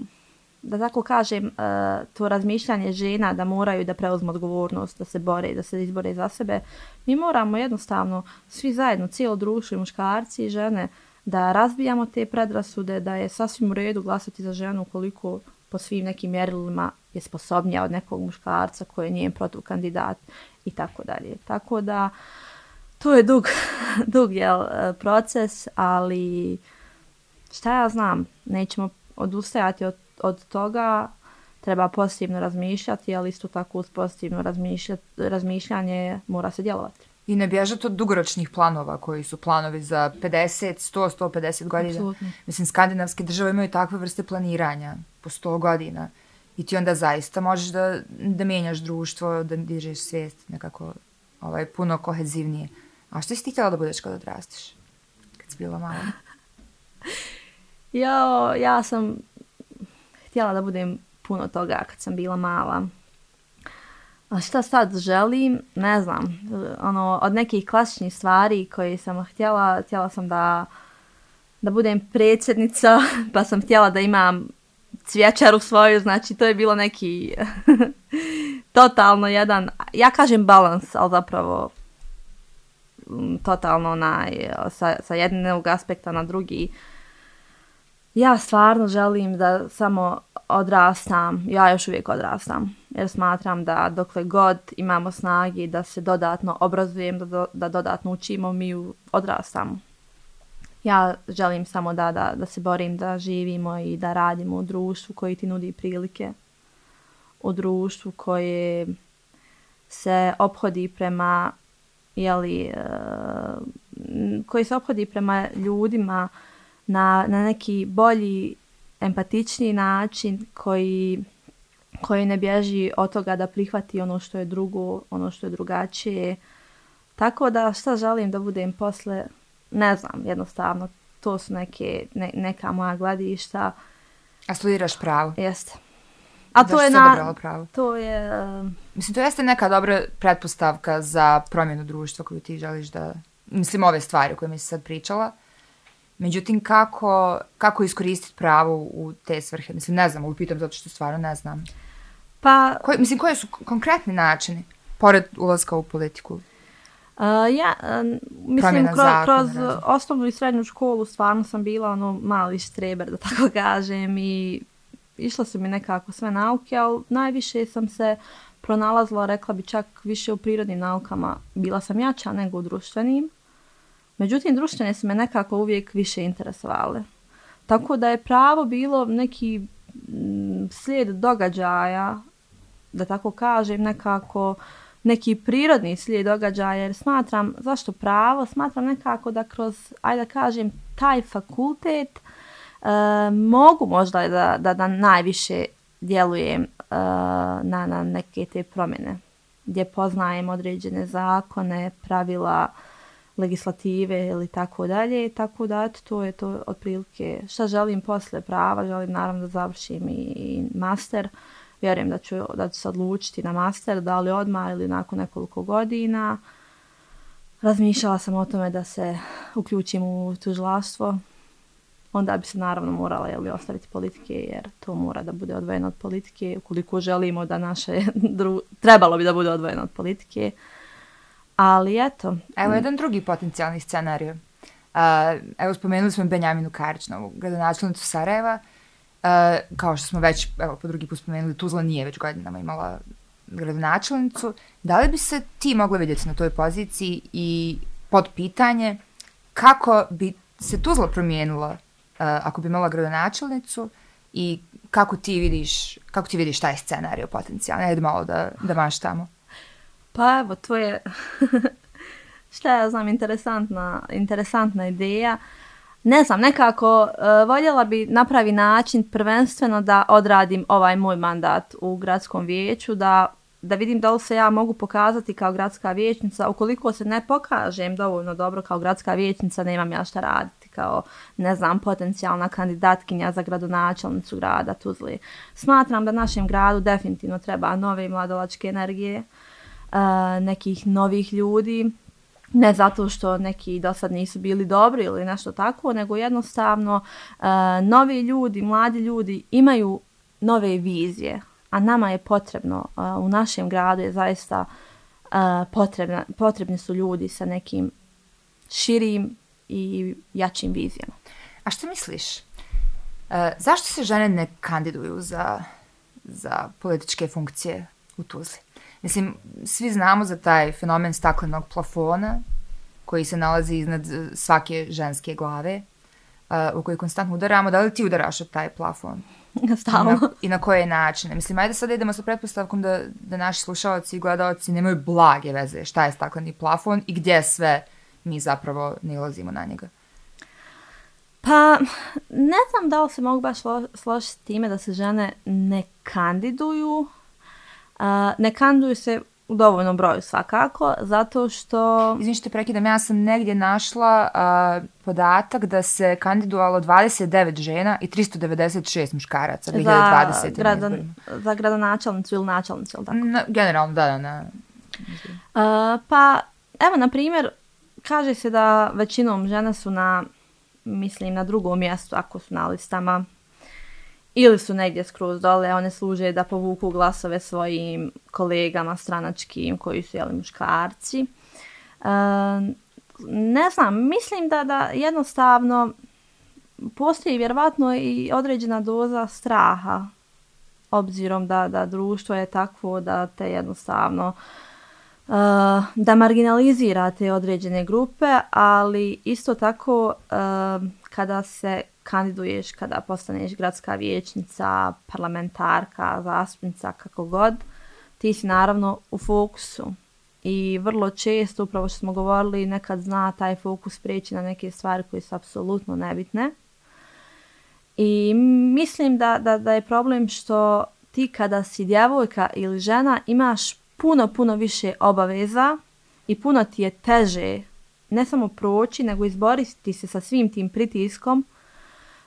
da tako kažem, e, to razmišljanje žena da moraju da preuzmu odgovornost, da se bore, da se izbore za sebe, mi moramo jednostavno svi zajedno, cijelo društvo i muškarci i žene, da razbijamo te predrasude, da je sasvim u redu glasati za ženu koliko po svim nekim mjerilima je sposobnija od nekog muškarca koji je njen protivkandidat i tako dalje. Tako da to je dug, dug je e, proces, ali šta ja znam, nećemo odustajati od od toga treba pozitivno razmišljati, ali isto tako uz pozitivno razmišljanje mora se djelovati. I ne bježati od dugoročnih planova koji su planovi za 50, 100, 150 godina. Absolutno. Mislim, skandinavske države imaju takve vrste planiranja po 100 godina. I ti onda zaista možeš da, da mijenjaš društvo, da dižeš svijest nekako ovaj, puno kohezivnije. A što si ti htjela da budeš kada odrastiš? Kad si bila mala? ja, ja sam htjela da budem puno toga kad sam bila mala. A šta sad želim? Ne znam. Ono, od nekih klasičnih stvari koje sam htjela, htjela sam da, da budem predsjednica, pa sam htjela da imam cvjećaru svoju, znači to je bilo neki totalno jedan, ja kažem balans, ali zapravo mm, totalno onaj, sa, sa jednog aspekta na drugi. Uh, ja stvarno želim da samo odrastam, ja još uvijek odrastam, jer smatram da dokle god imamo snagi da se dodatno obrazujem, da, do, da dodatno učimo, mi odrastamo. Ja želim samo da, da, da se borim da živimo i da radimo u društvu koji ti nudi prilike, u društvu koje se ophodi prema, jeli, eh, koji se ophodi prema ljudima, uh, na, na neki bolji, empatični način koji, koji ne bježi od toga da prihvati ono što je drugo, ono što je drugačije. Tako da šta želim da budem posle, ne znam, jednostavno, to su neke, ne, neka moja gledišta. A studiraš pravo? Jeste. A Zašto to je na... pravo? To je... um, Mislim, to jeste neka dobra pretpostavka za promjenu društva koju ti želiš da... Mislim, ove stvari o kojima si sad pričala. Međutim, kako, kako iskoristiti pravo u te svrhe? Mislim, ne znam, ovo pitam zato što stvarno ne znam. Pa, Koji, mislim, koji su konkretni načini, pored ulaska u politiku? Uh, ja, uh, mislim, kroz, zakona, kroz ne osnovnu i srednju školu stvarno sam bila ono mali štreber, da tako kažem, i išla su mi nekako sve nauke, ali najviše sam se pronalazila, rekla bi čak više u prirodnim naukama, bila sam jača nego u društvenim. Međutim, društvene su me nekako uvijek više interesovale. Tako da je pravo bilo neki mm, slijed događaja, da tako kažem, nekako neki prirodni slijed događaja, jer smatram, zašto pravo? Smatram nekako da kroz, ajde da kažem, taj fakultet e, mogu možda da, da, da najviše djelujem e, na, na neke te promjene, gdje poznajem određene zakone, pravila, legislative ili tako dalje, tako da to je to otprilike šta želim posle prava, želim naravno da završim i, i master, vjerujem da ću, da ću se odlučiti na master, da li odmah ili nakon nekoliko godina. Razmišljala sam o tome da se uključim u tužilaštvo, onda bi se naravno morala jeli, ostaviti politike, jer to mora da bude odvojeno od politike, ukoliko želimo da naše, dru... trebalo bi da bude odvojeno od politike. Ali eto, Evo jedan drugi potencijalni scenarij. Uh, evo spomenuli smo Benjaminu Karićnovu, gradonačelnicu Sarajeva. Uh, kao što smo već, evo po drugi put spomenuli, Tuzla nije već godinama imala gradonačelnicu. Da li bi se ti mogla vidjeti na toj poziciji i pod pitanje kako bi se Tuzla promijenila uh, ako bi imala gradonačelnicu i kako ti vidiš, kako ti vidiš taj scenarij potencijalni? Ajde malo da, da maštamo. Pa evo, to je, šta ja znam, interesantna, interesantna ideja. Ne znam, nekako uh, voljela bi napravi način prvenstveno da odradim ovaj moj mandat u gradskom vijeću, da, da vidim da li se ja mogu pokazati kao gradska vijećnica. Ukoliko se ne pokažem dovoljno dobro kao gradska vijećnica, nemam ja šta raditi kao, ne znam, potencijalna kandidatkinja za gradonačelnicu grada Tuzli. Smatram da našem gradu definitivno treba nove mladolačke energije, uh, nekih novih ljudi, ne zato što neki do sad nisu bili dobri ili nešto tako, nego jednostavno uh, novi ljudi, mladi ljudi imaju nove vizije, a nama je potrebno, uh, u našem gradu je zaista uh, potrebna, potrebni su ljudi sa nekim širim i jačim vizijama. A što misliš? E, zašto se žene ne kandiduju za, za političke funkcije u Tuzli? Mislim, svi znamo za taj fenomen staklenog plafona koji se nalazi iznad e, svake ženske glave uh, u koji konstantno udaramo. Da li ti udaraš od taj plafon? I na, Stalno. I na koje načine? Mislim, ajde sad idemo sa pretpostavkom da, da naši slušalci i gledalci nemaju blage veze šta je stakleni plafon i gdje sve mi zapravo ne ulazimo na njega. Pa, ne znam da li se mogu baš slo- složiti time da se žene ne kandiduju. Ne kandiduju se u dovoljnom broju svakako, zato što... Izvini što te prekidam, ja sam negdje našla uh, podatak da se kandidovalo 29 žena i 396 muškaraca 2020. za, na gradan, izborima. za gradonačelnicu ili načelnicu, ili tako? Na, generalno, da, da, na, Uh, pa, evo, na primjer, kaže se da većinom žene su na, mislim, na drugom mjestu ako su na listama ili su negdje skroz dole, one služe da povuku glasove svojim kolegama stranačkim koji su jeli muškarci. E, ne znam, mislim da, da jednostavno postoji vjerovatno i određena doza straha obzirom da, da društvo je takvo da te jednostavno uh, da marginalizirate određene grupe, ali isto tako uh, kada se kandiduješ, kada postaneš gradska vijećnica, parlamentarka, zastupnica, kako god, ti si naravno u fokusu. I vrlo često, upravo što smo govorili, nekad zna taj fokus preći na neke stvari koje su apsolutno nebitne. I mislim da, da, da je problem što ti kada si djevojka ili žena imaš puno, puno više obaveza i puno ti je teže ne samo proći, nego izboriti se sa svim tim pritiskom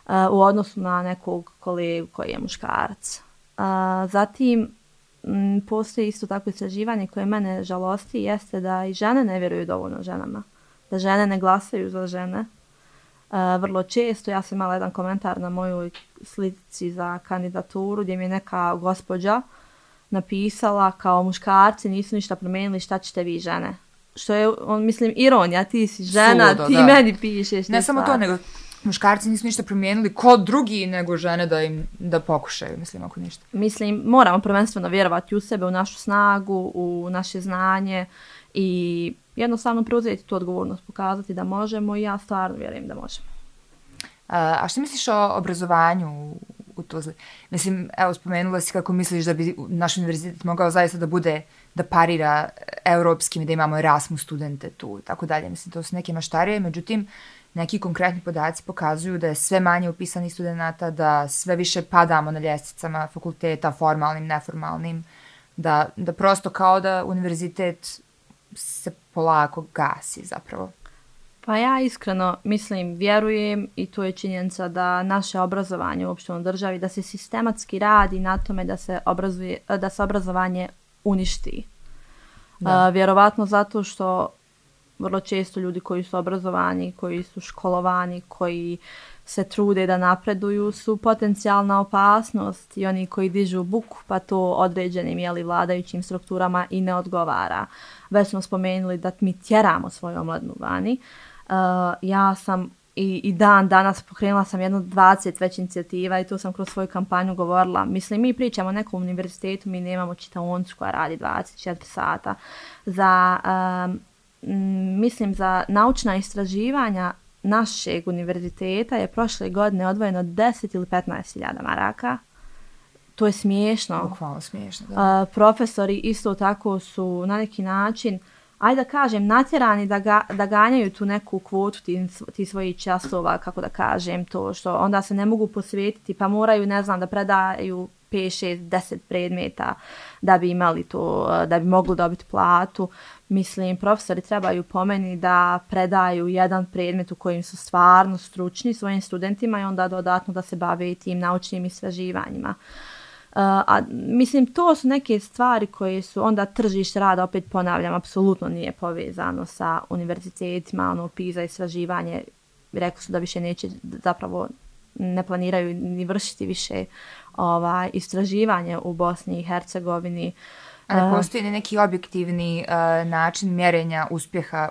uh, u odnosu na nekog kolegu koji je muškarac. Uh, zatim, m, postoji isto tako istraživanje koje mene žalosti, jeste da i žene ne vjeruju dovoljno ženama. Da žene ne glasaju za žene. Uh, vrlo često, ja sam imala jedan komentar na mojoj slici za kandidaturu gdje mi je neka gospođa napisala kao muškarci nisu ništa promijenili, šta ćete vi žene? Što je, on, mislim, ironija, ti si žena, Suludo, ti da. meni pišeš. Ne samo to, stvari. nego muškarci nisu ništa promijenili ko drugi nego žene da im da pokušaju, mislim, ako ništa. Mislim, moramo prvenstveno vjerovati u sebe, u našu snagu, u naše znanje i jednostavno preuzeti tu odgovornost, pokazati da možemo i ja stvarno vjerujem da možemo. A, a što misliš o obrazovanju u, u Tuzli? Mislim, evo, spomenula si kako misliš da bi naš univerzitet mogao zaista da bude, da parira europskim i da imamo Erasmus studente tu i tako dalje. Mislim, to su neke maštarije, međutim, neki konkretni podaci pokazuju da je sve manje upisanih studenta, da sve više padamo na ljestvicama fakulteta, formalnim, neformalnim, da, da prosto kao da univerzitet se polako gasi zapravo. Pa ja iskreno mislim, vjerujem i to je činjenica da naše obrazovanje uopšte u državi, da se sistematski radi na tome da se, obrazuje, da se obrazovanje uništi. Da. Uh, vjerovatno zato što vrlo često ljudi koji su obrazovani, koji su školovani, koji se trude da napreduju su potencijalna opasnost i oni koji dižu buku pa to određenim jeli, vladajućim strukturama i ne odgovara. Već smo spomenuli da mi tjeramo svoju omladnu vani. Uh, ja sam i, i dan danas pokrenula sam jedno 20 već inicijativa i to sam kroz svoju kampanju govorila. Mislim, mi pričamo o nekom univerzitetu, mi nemamo čitaoncu koja radi 24 sata. Za, um, m, mislim, za naučna istraživanja našeg univerziteta je prošle godine odvojeno 10 ili 15 hiljada maraka. To je smiješno. Bukvalno smiješno, da. Uh, profesori isto tako su na neki način ajde da kažem, natjerani da, ga, da ganjaju tu neku kvotu ti, ti svojih časova, kako da kažem, to što onda se ne mogu posvetiti, pa moraju, ne znam, da predaju 5, 6, 10 predmeta da bi imali to, da bi mogli dobiti platu. Mislim, profesori trebaju pomeni da predaju jedan predmet u kojim su stvarno stručni svojim studentima i onda dodatno da se bave i tim naučnim istraživanjima. Uh, a mislim to su neke stvari koje su onda tržište rada opet ponavljam apsolutno nije povezano sa univerzitetima ono PISA istraživanje rekli su da više neće zapravo ne planiraju ni vršiti više ovaj istraživanje u Bosni i Hercegovini Uh, ne postoji li neki objektivni uh, način mjerenja uspjeha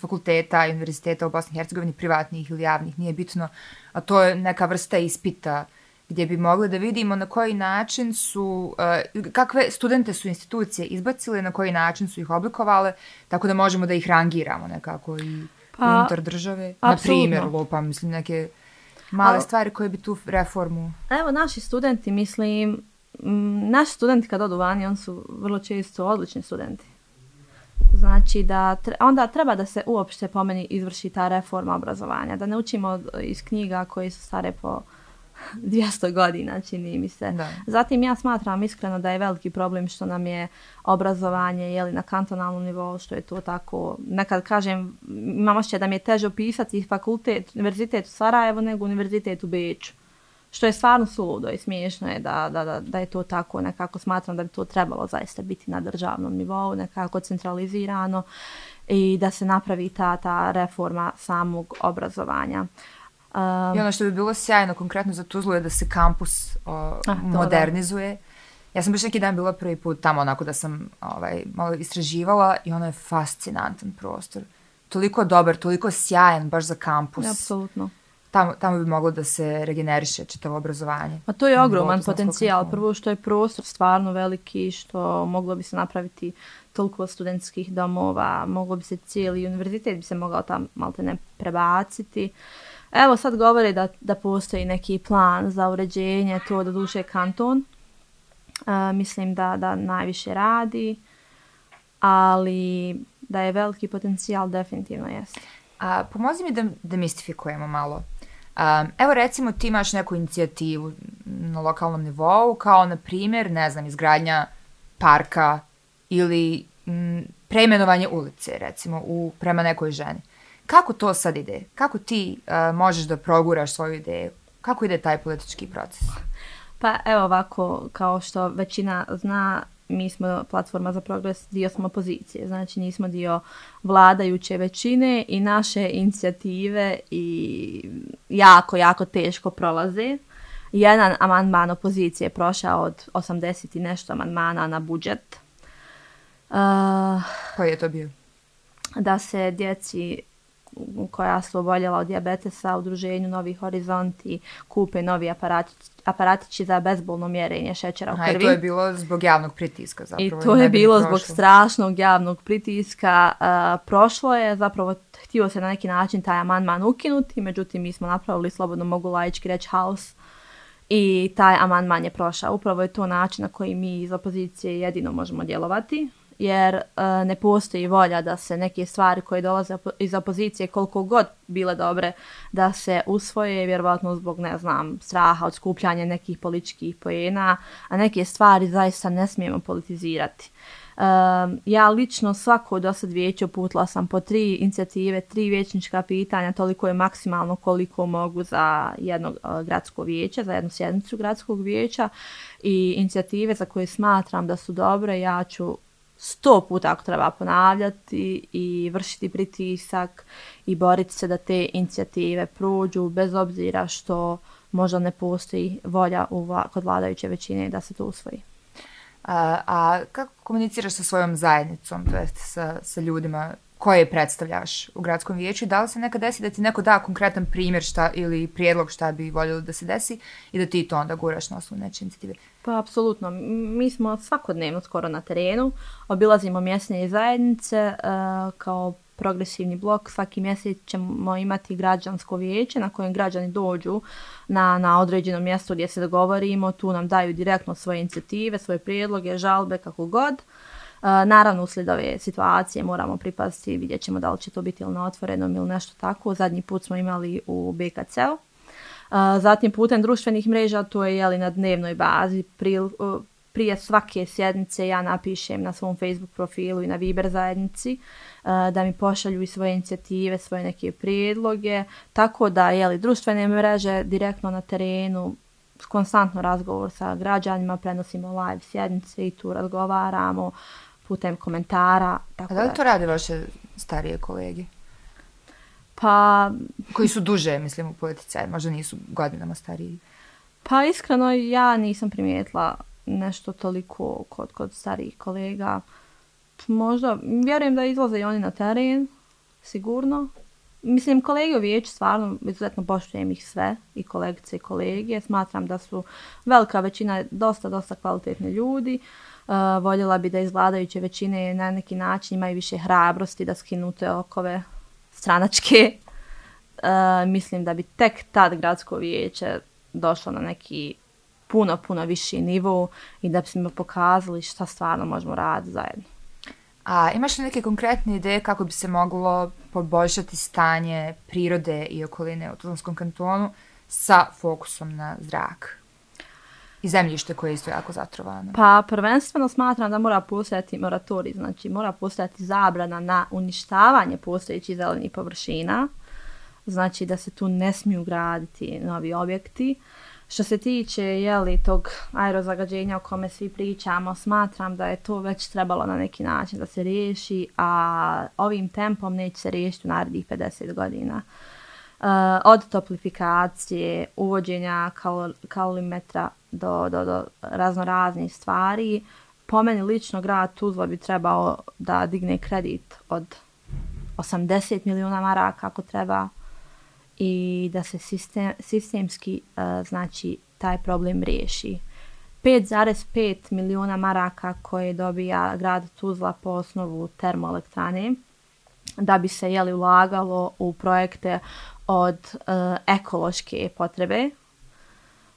fakulteta i univerziteta u Bosni i Hercegovini, privatnih ili javnih, nije bitno, a to je neka vrsta ispita gdje bi mogli da vidimo na koji način su, uh, kakve studente su institucije izbacile, na koji način su ih oblikovale, tako da možemo da ih rangiramo nekako i Pa, unutar države. Na apsolutno. primjer, lupam, mislim, neke male Al- stvari koje bi tu reformu... Evo, naši studenti, mislim, naši studenti kad odu vani, on su vrlo često odlični studenti. Znači da tre, onda treba da se uopšte po meni izvrši ta reforma obrazovanja, da ne učimo od- iz knjiga koje su stare po 200 godina, čini mi se. Da. Zatim ja smatram iskreno da je veliki problem što nam je obrazovanje jeli, na kantonalnom nivou, što je to tako, nekad kažem, imam osjećaj da mi je teže opisati fakultet, univerzitet u Sarajevu nego univerzitet u Beču. Što je stvarno suludo i smiješno je da, da, da, da je to tako, nekako smatram da bi to trebalo zaista biti na državnom nivou, nekako centralizirano i da se napravi ta, ta reforma samog obrazovanja. Um, I ono što bi bilo sjajno konkretno za Tuzlu je da se kampus o, to da. modernizuje. Ja sam baš neki dan bila prvi put tamo onako da sam ovaj, malo istraživala i ono je fascinantan prostor. Toliko dobar, toliko sjajan baš za kampus. Apsolutno. Tamo, tamo bi moglo da se regeneriše čitavo obrazovanje. Pa to je ogroman potencijal. Prvo što je prostor stvarno veliki, što moglo bi se napraviti toliko studentskih domova, moglo bi se cijeli univerzitet bi se mogao tam malte ne prebaciti. Evo sad govore da, da postoji neki plan za uređenje, to da duše kanton. E, mislim da, da najviše radi, ali da je veliki potencijal definitivno jeste. A pomozi mi da demistifikujemo malo. Um, evo recimo ti imaš neku inicijativu na lokalnom nivou, kao na primjer, ne znam, izgradnja parka ili m, preimenovanje ulice, recimo, u, prema nekoj ženi. Kako to sad ide? Kako ti uh, možeš da proguraš svoju ideju? Kako ide taj politički proces? Pa evo ovako, kao što većina zna, mi smo platforma za progres, dio smo opozicije, znači nismo dio vladajuće većine i naše inicijative i jako, jako teško prolaze. Jedan amandman opozicije je prošao od 80 i nešto amandmana na budžet. Uh, Koji je to bio? Da se djeci koja su oboljela od diabetesa u druženju Novi Horizonti kupe novi aparatić, aparatići za bezbolno mjerenje šećera Aha, u krvi. I to je bilo zbog javnog pritiska zapravo. I to je bilo zbog strašnog javnog pritiska. Uh, prošlo je, zapravo htio se na neki način taj amandman ukinuti, međutim mi smo napravili, slobodno mogu laički reći, haos i taj amandman je prošao. Upravo je to način na koji mi iz opozicije jedino možemo djelovati jer uh, ne postoji volja da se neke stvari koje dolaze iz opozicije koliko god bile dobre da se usvoje vjerovatno zbog ne znam straha od skupljanja nekih političkih pojena a neke stvari zaista ne smijemo politizirati. Uh, ja lično svako do sad vijeće uputila sam po tri inicijative tri vječnička pitanja toliko je maksimalno koliko mogu za jedno uh, e, gradsko vijeće za jednu sjednicu gradskog vijeća i inicijative za koje smatram da su dobre ja ću sto puta ako treba ponavljati i vršiti pritisak i boriti se da te inicijative prođu bez obzira što možda ne postoji volja u vla, kod vladajuće većine da se to usvoji. A, a kako komuniciraš sa svojom zajednicom, to jest sa, sa ljudima koje predstavljaš u gradskom vijeću da li se nekad desi da ti neko da konkretan primjer šta, ili prijedlog šta bi voljelo da se desi i da ti to onda guraš na osnovu neče inicijative? Pa, apsolutno. Mi smo svakodnevno skoro na terenu, obilazimo mjesne zajednice uh, kao progresivni blok. Svaki mjesec ćemo imati građansko vijeće na kojem građani dođu na, na određeno mjesto gdje se dogovorimo. Tu nam daju direktno svoje inicijative, svoje prijedloge, žalbe, kako god. Uh, naravno, uslijed ove situacije moramo pripasti, vidjet ćemo da li će to biti ili na otvorenom ili nešto tako. Zadnji put smo imali u BKC-u. Zatim putem društvenih mreža, to je jeli, na dnevnoj bazi, pri, prije svake sjednice ja napišem na svom Facebook profilu i na Viber zajednici da mi pošalju i svoje inicijative, svoje neke prijedloge, tako da jeli, društvene mreže direktno na terenu, konstantno razgovor sa građanima, prenosimo live sjednice i tu razgovaramo putem komentara. Tako A da li to rade vaše starije kolege? Pa... Koji su duže, mislim, u politici, možda nisu godinama stariji. Pa iskreno, ja nisam primijetila nešto toliko kod, kod starijih kolega. Možda, vjerujem da izlaze i oni na teren, sigurno. Mislim, kolege u vijeću stvarno izuzetno poštujem ih sve, i kolegice i kolege. Smatram da su velika većina dosta, dosta kvalitetni ljudi. Uh, Eh, voljela bi da iz vladajuće većine na neki način imaju više hrabrosti da skinu te okove stranačke, uh, mislim da bi tek tad gradsko vijeće došlo na neki puno, puno viši nivo i da bi smo pokazali šta stvarno možemo raditi zajedno. A imaš li neke konkretne ideje kako bi se moglo poboljšati stanje prirode i okoline u Tuzlanskom kantonu sa fokusom na zrak? I zemljište koje je isto jako zatrovano? Pa prvenstveno smatram da mora postojati moratorij, znači mora postojati zabrana na uništavanje postojećih zelenih površina, znači da se tu ne smiju graditi novi objekti. Što se tiče jeli, tog aerozagađenja o kome svi pričamo, smatram da je to već trebalo na neki način da se riješi, a ovim tempom neće se riješiti u narednih 50 godina. Uh, Eh, od toplifikacije, uvođenja kal kalorimetra do, do, do razno raznih stvari. Po meni lično grad Tuzla bi trebao da digne kredit od 80 milijuna maraka ako treba i da se sistem, sistemski uh, znači taj problem riješi. 5,5 milijuna maraka koje dobija grad Tuzla po osnovu termoelektrane da bi se jeli ulagalo u projekte od uh, ekološke potrebe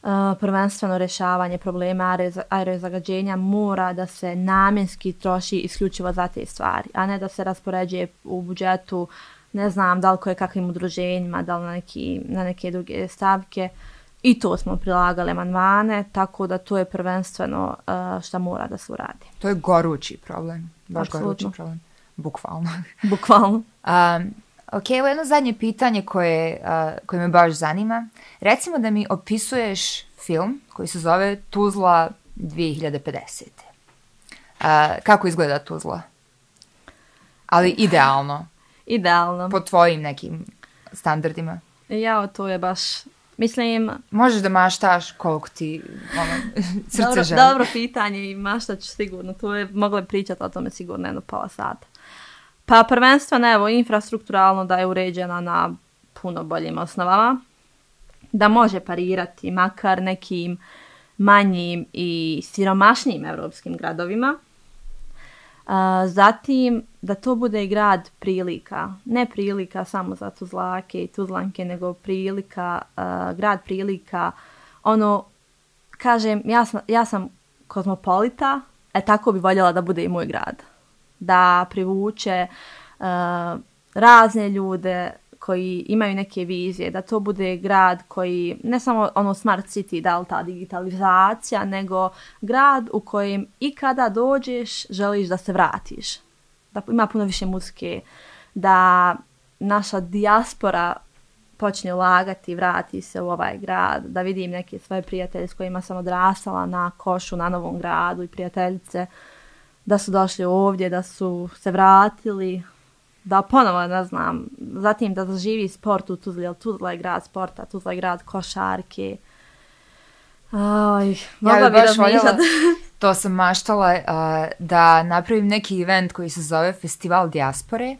Uh, prvenstveno rešavanje problema aerozagađenja mora da se namjenski troši isključivo za te stvari, a ne da se raspoređuje u budžetu, ne znam da li koje kakvim udruženjima, da li na, neki, na neke druge stavke. I to smo prilagali amandmane, tako da to je prvenstveno uh, šta mora da se uradi. To je gorući problem, baš Absolutno. gorući problem. bukvalno. Bukvalno. Um, ok, evo jedno zadnje pitanje koje, uh, koje me baš zanima. Recimo da mi opisuješ film koji se zove Tuzla 2050. Uh, kako izgleda Tuzla? Ali idealno. Idealno. Po tvojim nekim standardima. Ja, to je baš... Mislim... Možeš da maštaš koliko ti ono, srce dobro, želi. Dobro pitanje i mašta ću sigurno. To je mogla pričati o tome sigurno jedno pola sata. Pa prvenstveno, evo, infrastrukturalno da je uređena na puno boljim osnovama. Da može parirati makar nekim manjim i siromašnijim evropskim gradovima. A, zatim, da to bude grad prilika. Ne prilika samo za Tuzlake i Tuzlanke, nego prilika, a, grad prilika. Ono, kažem, ja sam, ja sam kozmopolita, e tako bi voljela da bude i moj grad. Da privuče uh, razne ljude koji imaju neke vizije, da to bude grad koji, ne samo ono smart city, da li ta digitalizacija, nego grad u kojem i kada dođeš, želiš da se vratiš. Da ima puno više muzike, da naša dijaspora počne ulagati, vrati se u ovaj grad, da vidim neke svoje prijatelje s kojima sam odrasala na košu na novom gradu i prijateljice, da su došli ovdje, da su se vratili, da ponovo, ne znam, zatim da zaživi sport u Tuzli, jer Tuzla je grad sporta, Tuzla je grad košarke. Aj, mogla ja bi razmišljati. to sam maštala uh, da napravim neki event koji se zove Festival Diaspore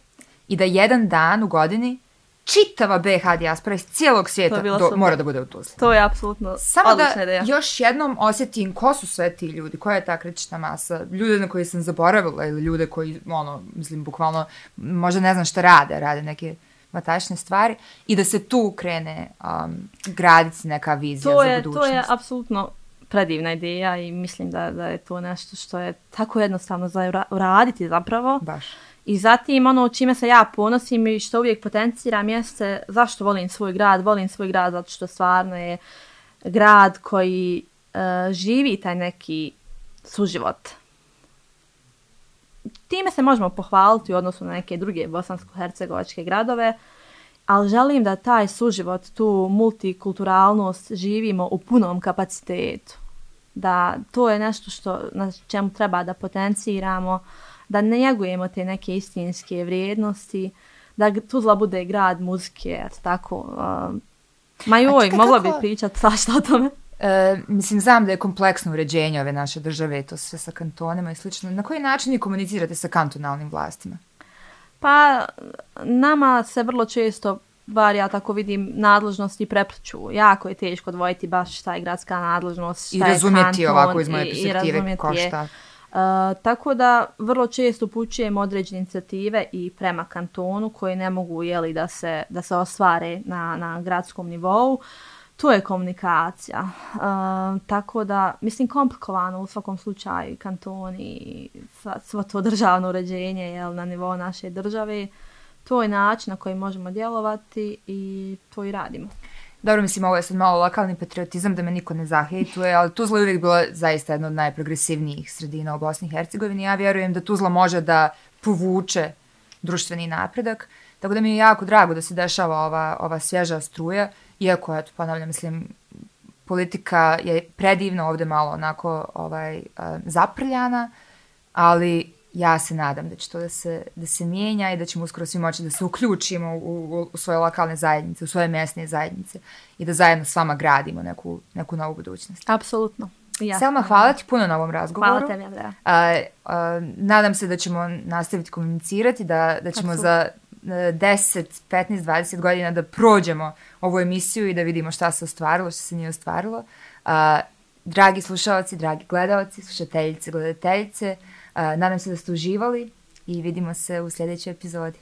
i da jedan dan u godini čitava BH dijaspora iz cijelog svijeta do, mora da bude u Tuzli. To je apsolutno Samo da ideja. još jednom osjetim ko su sve ti ljudi, koja je ta kritična masa, ljude na koje sam zaboravila ili ljude koji, ono, mislim, bukvalno, možda ne znam šta rade, rade neke vatačne stvari i da se tu krene um, graditi neka vizija to za je, budućnost. To je apsolutno predivna ideja i mislim da, da je to nešto što je tako jednostavno za uraditi zapravo. Baš. I zatim ono čime se ja ponosim i što uvijek potenciram jeste zašto volim svoj grad. Volim svoj grad zato što stvarno je grad koji uh, živi taj neki suživot. Time se možemo pohvaliti u odnosu na neke druge bosansko-hercegovačke gradove, ali želim da taj suživot, tu multikulturalnost živimo u punom kapacitetu. Da to je nešto što na čemu treba da potenciramo, da ne njegujemo te neke istinske vrijednosti, da Tuzla bude grad muzike, eto tako. Uh, ma joj, mogla kako... bi pričati svašta o tome. E, mislim, znam da je kompleksno uređenje ove naše države, to sve sa kantonima i slično. Na koji način vi komunicirate sa kantonalnim vlastima? Pa, nama se vrlo često, bar ja tako vidim, nadležnosti prepliču. Jako je teško odvojiti baš šta je gradska nadležnost, šta I je kanton. I razumjeti ovako iz moje perspektive ko šta. Je. E, tako da vrlo često upućujemo određene inicijative i prema kantonu koji ne mogu jeli, da, se, da se ostvare na, na gradskom nivou. To je komunikacija. E, tako da, mislim, komplikovano u svakom slučaju kantoni, sva, sva to državno uređenje jel, na nivou naše države. To je način na koji možemo djelovati i to i radimo. Dobro, mislim, ovo je sad malo lokalni patriotizam da me niko ne zahejtuje, ali Tuzla je uvijek bila zaista jedna od najprogresivnijih sredina u Bosni i Hercegovini. Ja vjerujem da Tuzla može da povuče društveni napredak, tako da mi je jako drago da se dešava ova, ova svježa struja, iako, eto, ponavljam, mislim, politika je predivna ovde malo onako ovaj, eh, zaprljana, ali ja se nadam da će to da se, da se mijenja i da ćemo uskoro svi moći da se uključimo u, u, u svoje lokalne zajednice, u svoje mjesne zajednice i da zajedno s vama gradimo neku, neku novu budućnost. Apsolutno. Ja. Selma, hvala ti puno na ovom razgovoru. Hvala tebi, Andrea. A, a, nadam se da ćemo nastaviti komunicirati, da, da ćemo Absolutno. za 10, 15, 20 godina da prođemo ovu emisiju i da vidimo šta se ostvarilo, šta se nije ostvarilo. A, dragi slušalci, dragi gledalci, slušateljice, gledateljice, nadam se da ste uživali i vidimo se u sljedećoj epizodi.